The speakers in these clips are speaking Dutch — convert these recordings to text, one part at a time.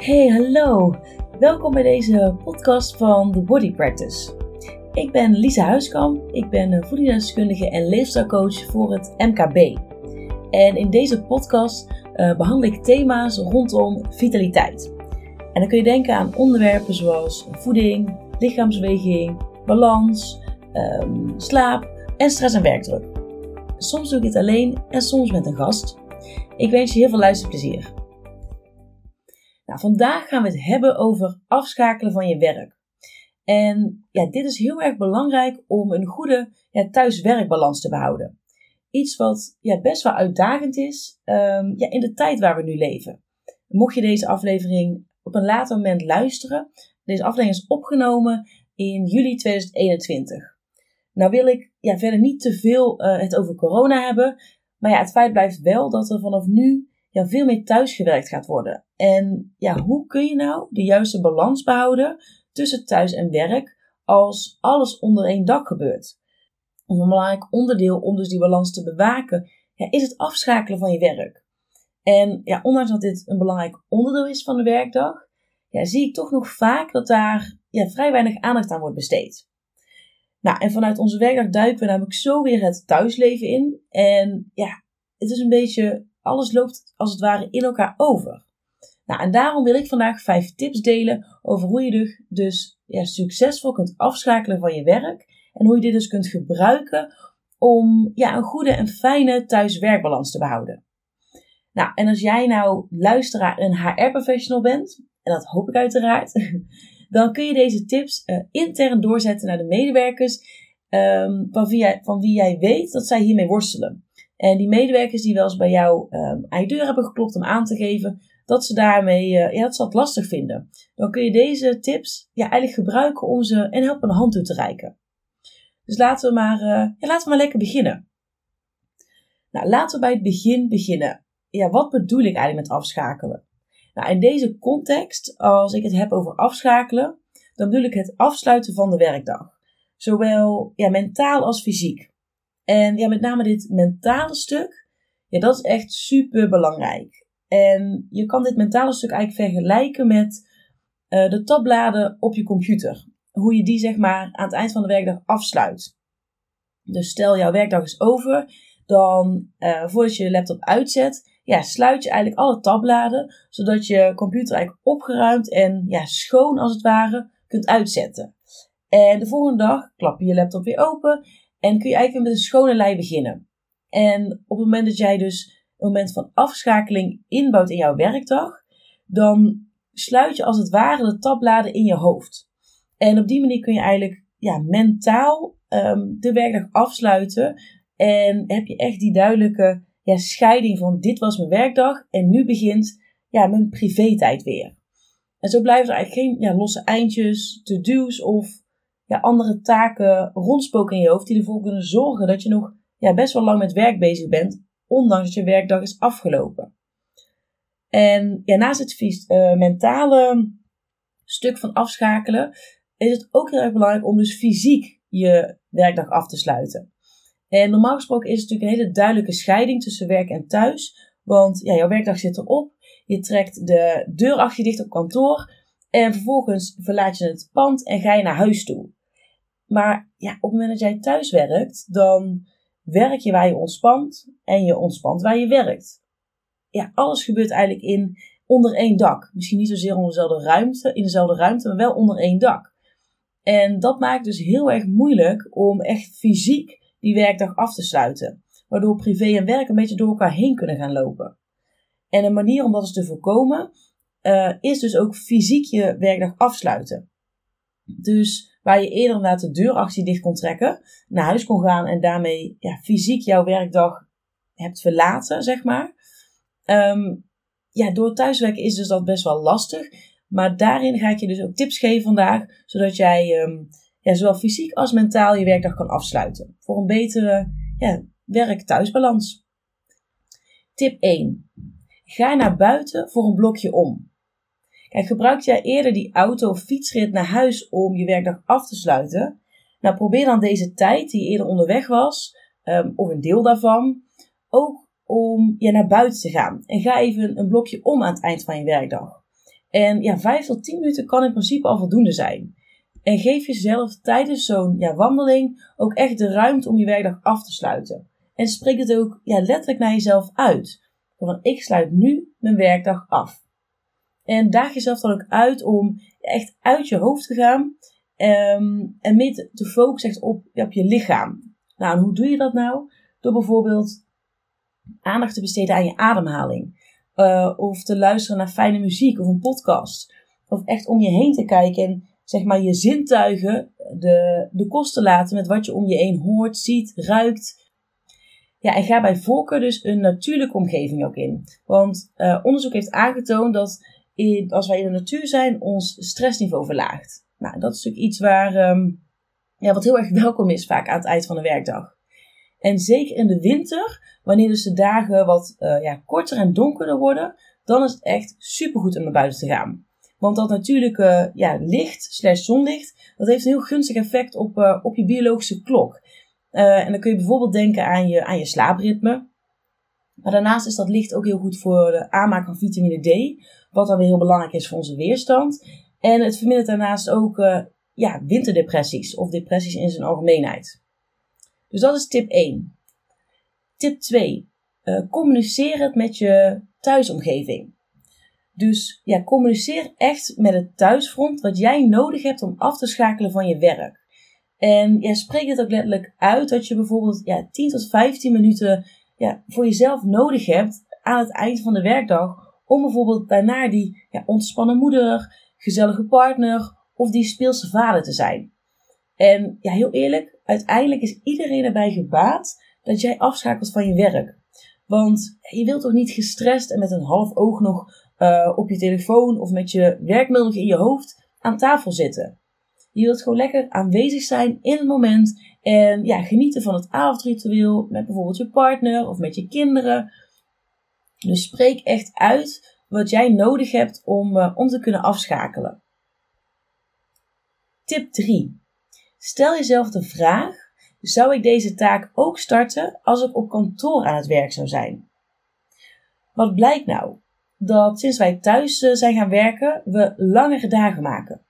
Hey, hallo. Welkom bij deze podcast van The Body Practice. Ik ben Lisa Huiskamp. Ik ben voedingsdeskundige en leefstijlcoach voor het MKB. En in deze podcast uh, behandel ik thema's rondom vitaliteit. En dan kun je denken aan onderwerpen zoals voeding, lichaamsbeweging, balans, um, slaap en stress en werkdruk. Soms doe ik het alleen en soms met een gast. Ik wens je heel veel luisterplezier. Nou, vandaag gaan we het hebben over afschakelen van je werk. En ja, dit is heel erg belangrijk om een goede ja, thuis-werkbalans te behouden. Iets wat ja, best wel uitdagend is um, ja, in de tijd waar we nu leven. Mocht je deze aflevering op een later moment luisteren, deze aflevering is opgenomen in juli 2021. Nou wil ik ja, verder niet te veel uh, het over corona hebben, maar ja, het feit blijft wel dat er vanaf nu ja, veel meer thuisgewerkt gaat worden. En ja, hoe kun je nou de juiste balans behouden tussen thuis en werk als alles onder één dak gebeurt? Een belangrijk onderdeel om dus die balans te bewaken, is het afschakelen van je werk. En ja, ondanks dat dit een belangrijk onderdeel is van de werkdag, ja, zie ik toch nog vaak dat daar ja, vrij weinig aandacht aan wordt besteed. Nou, en vanuit onze werkdag duiken we namelijk zo weer het thuisleven in. En ja, het is een beetje alles loopt als het ware in elkaar over. Nou, en daarom wil ik vandaag vijf tips delen over hoe je dus ja, succesvol kunt afschakelen van je werk. En hoe je dit dus kunt gebruiken om ja, een goede en fijne thuis-werkbalans te behouden. Nou, en als jij nou luisteraar een HR-professional bent, en dat hoop ik uiteraard, dan kun je deze tips uh, intern doorzetten naar de medewerkers um, van, van wie jij weet dat zij hiermee worstelen. En die medewerkers die wel eens bij jou um, aan je deur hebben geklopt om aan te geven dat ze daarmee uh, ja, dat ze dat lastig vinden. Dan kun je deze tips ja, eigenlijk gebruiken om ze een helpende hand toe te reiken. Dus laten we maar, uh, ja, laten we maar lekker beginnen. Nou, laten we bij het begin beginnen. Ja, wat bedoel ik eigenlijk met afschakelen? Nou, in deze context, als ik het heb over afschakelen, dan bedoel ik het afsluiten van de werkdag. Zowel ja, mentaal als fysiek. En ja, met name dit mentale stuk, ja, dat is echt super belangrijk. En je kan dit mentale stuk eigenlijk vergelijken met uh, de tabbladen op je computer. Hoe je die zeg maar aan het eind van de werkdag afsluit. Dus stel jouw werkdag is over, dan uh, voordat je je laptop uitzet, ja, sluit je eigenlijk alle tabbladen, zodat je computer eigenlijk opgeruimd en ja, schoon als het ware kunt uitzetten. En de volgende dag klap je je laptop weer open en kun je eigenlijk met een schone lei beginnen. En op het moment dat jij dus een moment van afschakeling inbouwt in jouw werkdag, dan sluit je als het ware de tabbladen in je hoofd. En op die manier kun je eigenlijk ja, mentaal um, de werkdag afsluiten. En heb je echt die duidelijke ja, scheiding van dit was mijn werkdag en nu begint ja, mijn privé-tijd weer. En zo blijven er eigenlijk geen ja, losse eindjes, to-do's of ja, andere taken rondspoken in je hoofd die ervoor kunnen zorgen dat je nog ja, best wel lang met werk bezig bent, ondanks dat je werkdag is afgelopen. En ja, naast het uh, mentale stuk van afschakelen, is het ook heel erg belangrijk om dus fysiek je werkdag af te sluiten. En normaal gesproken is het natuurlijk een hele duidelijke scheiding tussen werk en thuis. Want ja, jouw werkdag zit erop. Je trekt de deur achter je dicht op kantoor. En vervolgens verlaat je het pand en ga je naar huis toe. Maar ja, op het moment dat jij thuis werkt, dan werk je waar je ontspant en je ontspant waar je werkt. Ja, alles gebeurt eigenlijk in onder één dak. Misschien niet zozeer onder dezelfde ruimte, in dezelfde ruimte, maar wel onder één dak. En dat maakt dus heel erg moeilijk om echt fysiek die werkdag af te sluiten. Waardoor privé en werk een beetje door elkaar heen kunnen gaan lopen. En een manier om dat eens te voorkomen, uh, is dus ook fysiek je werkdag afsluiten. Dus Waar je eerder inderdaad de deur achter dicht kon trekken, naar huis kon gaan en daarmee ja, fysiek jouw werkdag hebt verlaten, zeg maar. Um, ja, door thuiswerken is dus dat best wel lastig. Maar daarin ga ik je dus ook tips geven vandaag, zodat jij um, ja, zowel fysiek als mentaal je werkdag kan afsluiten. Voor een betere ja, werk-thuisbalans. Tip 1. Ga naar buiten voor een blokje om. Kijk, gebruikte jij eerder die auto of fietsrit naar huis om je werkdag af te sluiten? Nou, probeer dan deze tijd die je eerder onderweg was, um, of een deel daarvan, ook om je naar buiten te gaan. En ga even een blokje om aan het eind van je werkdag. En ja, 5 tot 10 minuten kan in principe al voldoende zijn. En geef jezelf tijdens zo'n ja, wandeling ook echt de ruimte om je werkdag af te sluiten. En spreek het ook ja, letterlijk naar jezelf uit. Van ik sluit nu mijn werkdag af. En daag jezelf dan ook uit om echt uit je hoofd te gaan. Ehm, en meer te focussen op, je lichaam. Nou, hoe doe je dat nou? Door bijvoorbeeld aandacht te besteden aan je ademhaling. Uh, of te luisteren naar fijne muziek of een podcast. Of echt om je heen te kijken en zeg maar je zintuigen de, de kosten laten met wat je om je heen hoort, ziet, ruikt. Ja, en ga bij voorkeur dus een natuurlijke omgeving ook in. Want uh, onderzoek heeft aangetoond dat als wij in de natuur zijn, ons stressniveau verlaagt. Nou, dat is natuurlijk iets waar, um, ja, wat heel erg welkom is vaak aan het eind van de werkdag. En zeker in de winter, wanneer dus de dagen wat uh, ja, korter en donkerder worden, dan is het echt supergoed om naar buiten te gaan. Want dat natuurlijke ja, licht slash zonlicht, dat heeft een heel gunstig effect op, uh, op je biologische klok. Uh, en dan kun je bijvoorbeeld denken aan je, aan je slaapritme. Maar daarnaast is dat licht ook heel goed voor de aanmaak van vitamine D, wat dan weer heel belangrijk is voor onze weerstand. En het vermindert daarnaast ook uh, ja, winterdepressies of depressies in zijn algemeenheid. Dus dat is tip 1. Tip 2. Uh, communiceer het met je thuisomgeving. Dus ja, communiceer echt met het thuisfront wat jij nodig hebt om af te schakelen van je werk. En ja, spreek het ook letterlijk uit dat je bijvoorbeeld ja, 10 tot 15 minuten ja, voor jezelf nodig hebt aan het eind van de werkdag. Om bijvoorbeeld daarna die ja, ontspannen moeder, gezellige partner of die speelse vader te zijn. En ja, heel eerlijk, uiteindelijk is iedereen erbij gebaat dat jij afschakelt van je werk. Want je wilt toch niet gestrest en met een half oog nog uh, op je telefoon of met je werkmiddel in je hoofd aan tafel zitten. Je wilt gewoon lekker aanwezig zijn in het moment en ja, genieten van het avondritueel met bijvoorbeeld je partner of met je kinderen. Dus spreek echt uit wat jij nodig hebt om, uh, om te kunnen afschakelen. Tip 3. Stel jezelf de vraag: zou ik deze taak ook starten als ik op kantoor aan het werk zou zijn? Wat blijkt nou? Dat sinds wij thuis eh, zijn gaan werken, we langere dagen maken.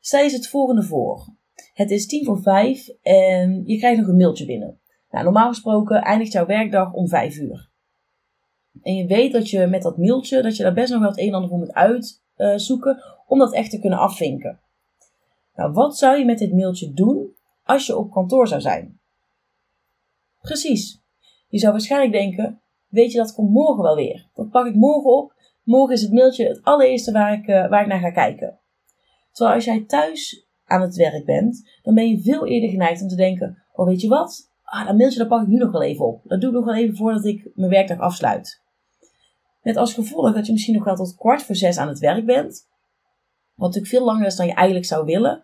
Stel je het volgende voor. Het is tien voor vijf en je krijgt nog een mailtje binnen. Nou, normaal gesproken eindigt jouw werkdag om vijf uur. En je weet dat je met dat mailtje, dat je daar best nog wel het een en ander voor moet uitzoeken om dat echt te kunnen afvinken. Nou, wat zou je met dit mailtje doen als je op kantoor zou zijn? Precies. Je zou waarschijnlijk denken, weet je dat komt morgen wel weer. Dat pak ik morgen op. Morgen is het mailtje het allereerste waar ik, uh, waar ik naar ga kijken. Terwijl als jij thuis aan het werk bent, dan ben je veel eerder geneigd om te denken, oh weet je wat, ah, dat mailtje dat pak ik nu nog wel even op. Dat doe ik nog wel even voordat ik mijn werkdag afsluit. Met als gevolg dat je misschien nog wel tot kwart voor zes aan het werk bent. Wat natuurlijk veel langer is dan je eigenlijk zou willen.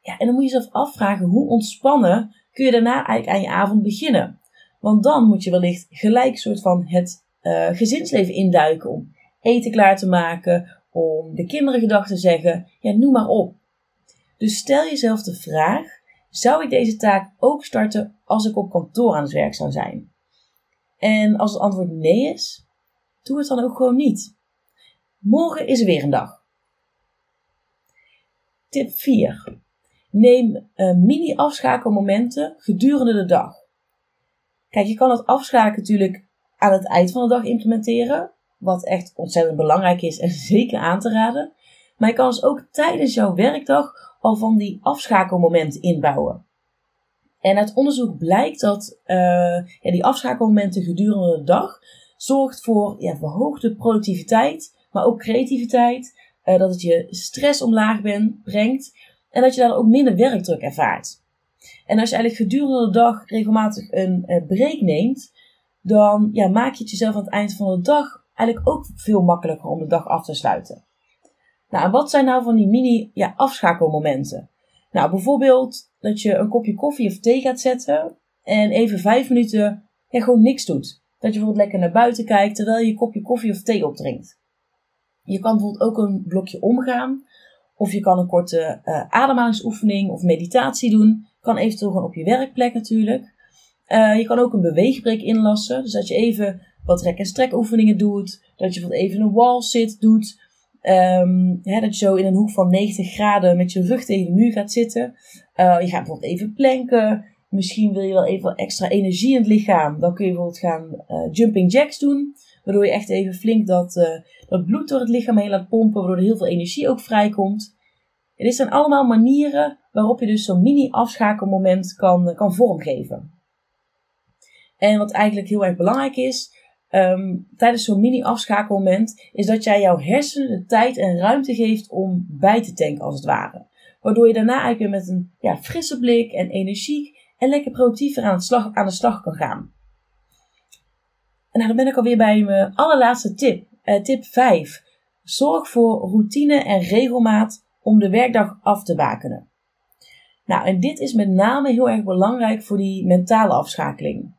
Ja, en dan moet je jezelf afvragen hoe ontspannen kun je daarna eigenlijk aan je avond beginnen. Want dan moet je wellicht gelijk soort van het uh, gezinsleven induiken om eten klaar te maken, om de kinderen gedachten te zeggen. Ja, noem maar op. Dus stel jezelf de vraag: zou ik deze taak ook starten als ik op kantoor aan het werk zou zijn? En als het antwoord nee is, doe het dan ook gewoon niet. Morgen is er weer een dag. Tip 4. Neem uh, mini-afschakelmomenten gedurende de dag. Kijk, je kan het afschakelen natuurlijk aan het eind van de dag implementeren. Wat echt ontzettend belangrijk is en zeker aan te raden. Maar je kan dus ook tijdens jouw werkdag al van die afschakelmomenten inbouwen. En uit onderzoek blijkt dat uh, ja, die afschakelmomenten gedurende de dag zorgt voor ja, verhoogde productiviteit, maar ook creativiteit. Uh, dat het je stress omlaag brengt en dat je daar ook minder werkdruk ervaart. En als je eigenlijk gedurende de dag regelmatig een uh, break neemt, dan ja, maak je het jezelf aan het eind van de dag eigenlijk ook veel makkelijker om de dag af te sluiten. Nou, wat zijn nou van die mini ja, afschakelmomenten? Nou, bijvoorbeeld dat je een kopje koffie of thee gaat zetten en even vijf minuten ja, gewoon niks doet. Dat je bijvoorbeeld lekker naar buiten kijkt terwijl je je kopje koffie of thee opdrinkt. Je kan bijvoorbeeld ook een blokje omgaan. Of je kan een korte uh, ademhalingsoefening of meditatie doen. Kan eventueel gewoon op je werkplek natuurlijk. Uh, je kan ook een beweegbreek inlassen. Dus dat je even wat rek- en strek oefeningen doet. Dat je bijvoorbeeld even een wall sit doet. Um, hè, dat je zo in een hoek van 90 graden met je rug tegen de muur gaat zitten. Uh, je gaat bijvoorbeeld even planken. Misschien wil je wel even extra energie in het lichaam. Dan kun je bijvoorbeeld gaan uh, jumping jacks doen. Waardoor je echt even flink dat, uh, dat bloed door het lichaam heen laat pompen. Waardoor er heel veel energie ook vrijkomt. Dit zijn allemaal manieren waarop je dus zo'n mini afschakelmoment kan, kan vormgeven. En wat eigenlijk heel erg belangrijk is, um, tijdens zo'n mini afschakelmoment, is dat jij jouw hersenen de tijd en ruimte geeft om bij te tanken als het ware. Waardoor je daarna eigenlijk weer met een ja, frisse blik en energiek en lekker productiever aan, slag, aan de slag kan gaan. En nou, dan ben ik alweer bij mijn allerlaatste tip. Uh, tip 5. Zorg voor routine en regelmaat om de werkdag af te bakenen. Nou, en dit is met name heel erg belangrijk voor die mentale afschakeling.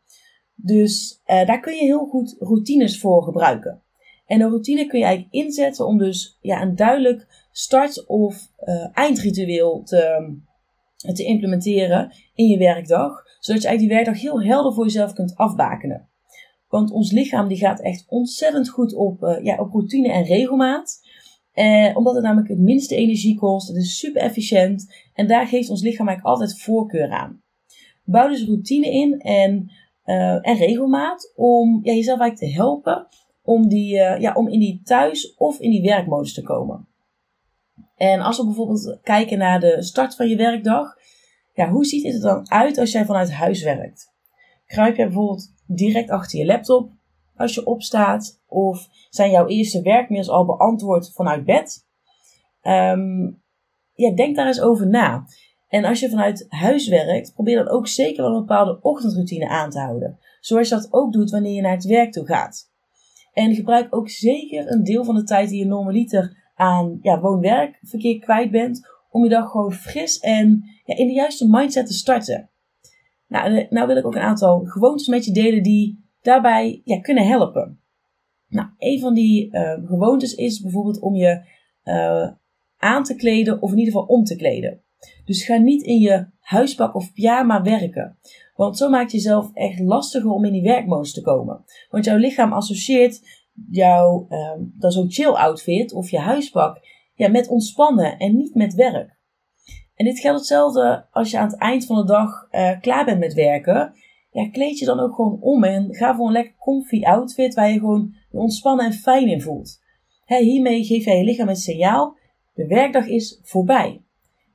Dus uh, daar kun je heel goed routines voor gebruiken. En een routine kun je eigenlijk inzetten om dus ja, een duidelijk start- of uh, eindritueel te, te implementeren in je werkdag. Zodat je eigenlijk die werkdag heel helder voor jezelf kunt afbakenen. Want ons lichaam die gaat echt ontzettend goed op, uh, ja, op routine en regelmaat. Eh, omdat het namelijk het minste energie kost. Het is super efficiënt. En daar geeft ons lichaam eigenlijk altijd voorkeur aan. Bouw dus routine in en uh, en regelmaat om ja, jezelf eigenlijk te helpen om, die, uh, ja, om in die thuis- of in die werkmodus te komen. En als we bijvoorbeeld kijken naar de start van je werkdag, ja, hoe ziet het er dan uit als jij vanuit huis werkt? Kruip je bijvoorbeeld direct achter je laptop als je opstaat? Of zijn jouw eerste werkmails al beantwoord vanuit bed? Um, ja, denk daar eens over na. En als je vanuit huis werkt, probeer dan ook zeker wel een bepaalde ochtendroutine aan te houden. Zoals je dat ook doet wanneer je naar het werk toe gaat. En gebruik ook zeker een deel van de tijd die je normaliter aan ja, woon-werkverkeer kwijt bent, om je dag gewoon fris en ja, in de juiste mindset te starten. Nou, nou wil ik ook een aantal gewoontes met je delen die daarbij ja, kunnen helpen. Nou, een van die uh, gewoontes is bijvoorbeeld om je uh, aan te kleden of in ieder geval om te kleden. Dus ga niet in je huispak of pyjama werken. Want zo maakt je jezelf echt lastiger om in die werkmodus te komen. Want jouw lichaam associeert jouw uh, dan zo'n chill outfit of je huispak ja, met ontspannen en niet met werk. En dit geldt hetzelfde als je aan het eind van de dag uh, klaar bent met werken. Ja, kleed je dan ook gewoon om en ga voor een lekker comfy outfit waar je gewoon ontspannen en fijn in voelt. He, hiermee geef jij je lichaam het signaal, de werkdag is voorbij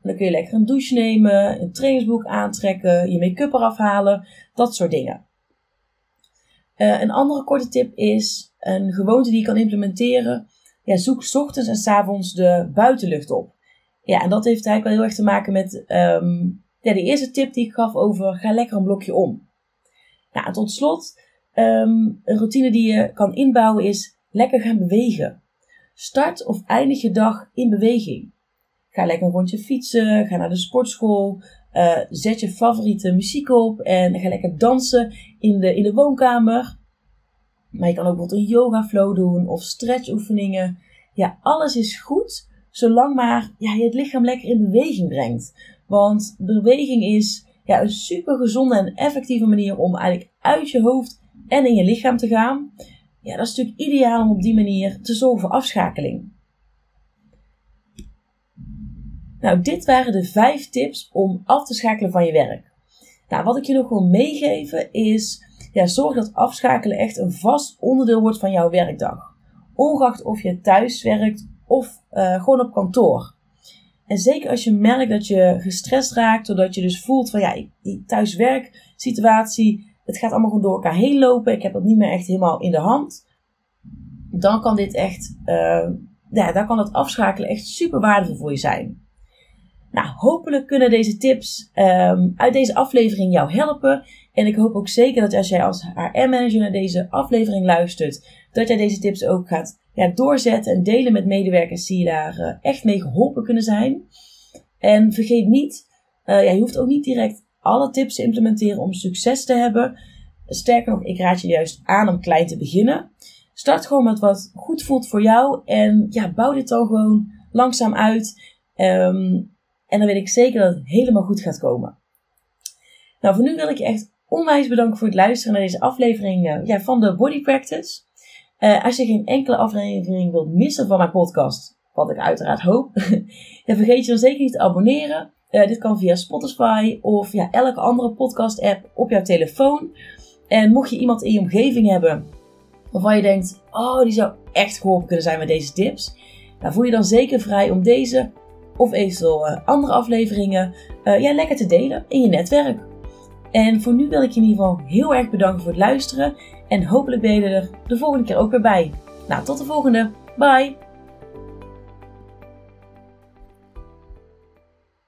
dan kun je lekker een douche nemen, een trainingsboek aantrekken, je make-up eraf halen, dat soort dingen. Uh, een andere korte tip is een gewoonte die je kan implementeren. Ja, zoek ochtends en s avonds de buitenlucht op. Ja, en dat heeft eigenlijk wel heel erg te maken met ja, de eerste tip die ik gaf over ga lekker een blokje om. Nou, tot slot, um, een routine die je kan inbouwen is lekker gaan bewegen. Start of eindig je dag in beweging. Ga lekker een rondje fietsen. Ga naar de sportschool. Uh, zet je favoriete muziek op. En ga lekker dansen in de, in de woonkamer. Maar je kan ook bijvoorbeeld een yoga flow doen. Of stretchoefeningen. Ja, alles is goed. Zolang maar ja, je het lichaam lekker in beweging brengt. Want beweging is ja, een super gezonde en effectieve manier om eigenlijk uit je hoofd en in je lichaam te gaan. Ja, dat is natuurlijk ideaal om op die manier te zorgen voor afschakeling. Nou, dit waren de vijf tips om af te schakelen van je werk. Nou, wat ik je nog wil meegeven is, ja, zorg dat afschakelen echt een vast onderdeel wordt van jouw werkdag. Ongeacht of je thuis werkt of uh, gewoon op kantoor. En zeker als je merkt dat je gestrest raakt, doordat je dus voelt van ja, die thuiswerksituatie, het gaat allemaal gewoon door elkaar heen lopen, ik heb dat niet meer echt helemaal in de hand. Dan kan dit echt, uh, ja, dan kan het afschakelen echt super waardevol voor je zijn. Nou, hopelijk kunnen deze tips um, uit deze aflevering jou helpen. En ik hoop ook zeker dat als jij als HR-manager naar deze aflevering luistert, dat jij deze tips ook gaat ja, doorzetten en delen met medewerkers die daar uh, echt mee geholpen kunnen zijn. En vergeet niet, uh, ja, je hoeft ook niet direct alle tips te implementeren om succes te hebben. Sterker nog, ik raad je juist aan om klein te beginnen. Start gewoon met wat goed voelt voor jou en ja, bouw dit dan gewoon langzaam uit. Um, en dan weet ik zeker dat het helemaal goed gaat komen. Nou, voor nu wil ik je echt onwijs bedanken voor het luisteren naar deze aflevering uh, ja, van de Body Practice. Uh, als je geen enkele aflevering wilt missen van mijn podcast, wat ik uiteraard hoop. en vergeet je dan zeker niet te abonneren. Uh, dit kan via Spotify of ja, elke andere podcast app op jouw telefoon. En mocht je iemand in je omgeving hebben waarvan je denkt, oh die zou echt geholpen kunnen zijn met deze tips. Nou, voel je dan zeker vrij om deze of eventueel andere afleveringen ja, lekker te delen in je netwerk. En voor nu wil ik je in ieder geval heel erg bedanken voor het luisteren. En hopelijk ben je er de volgende keer ook weer bij. Nou, tot de volgende. Bye!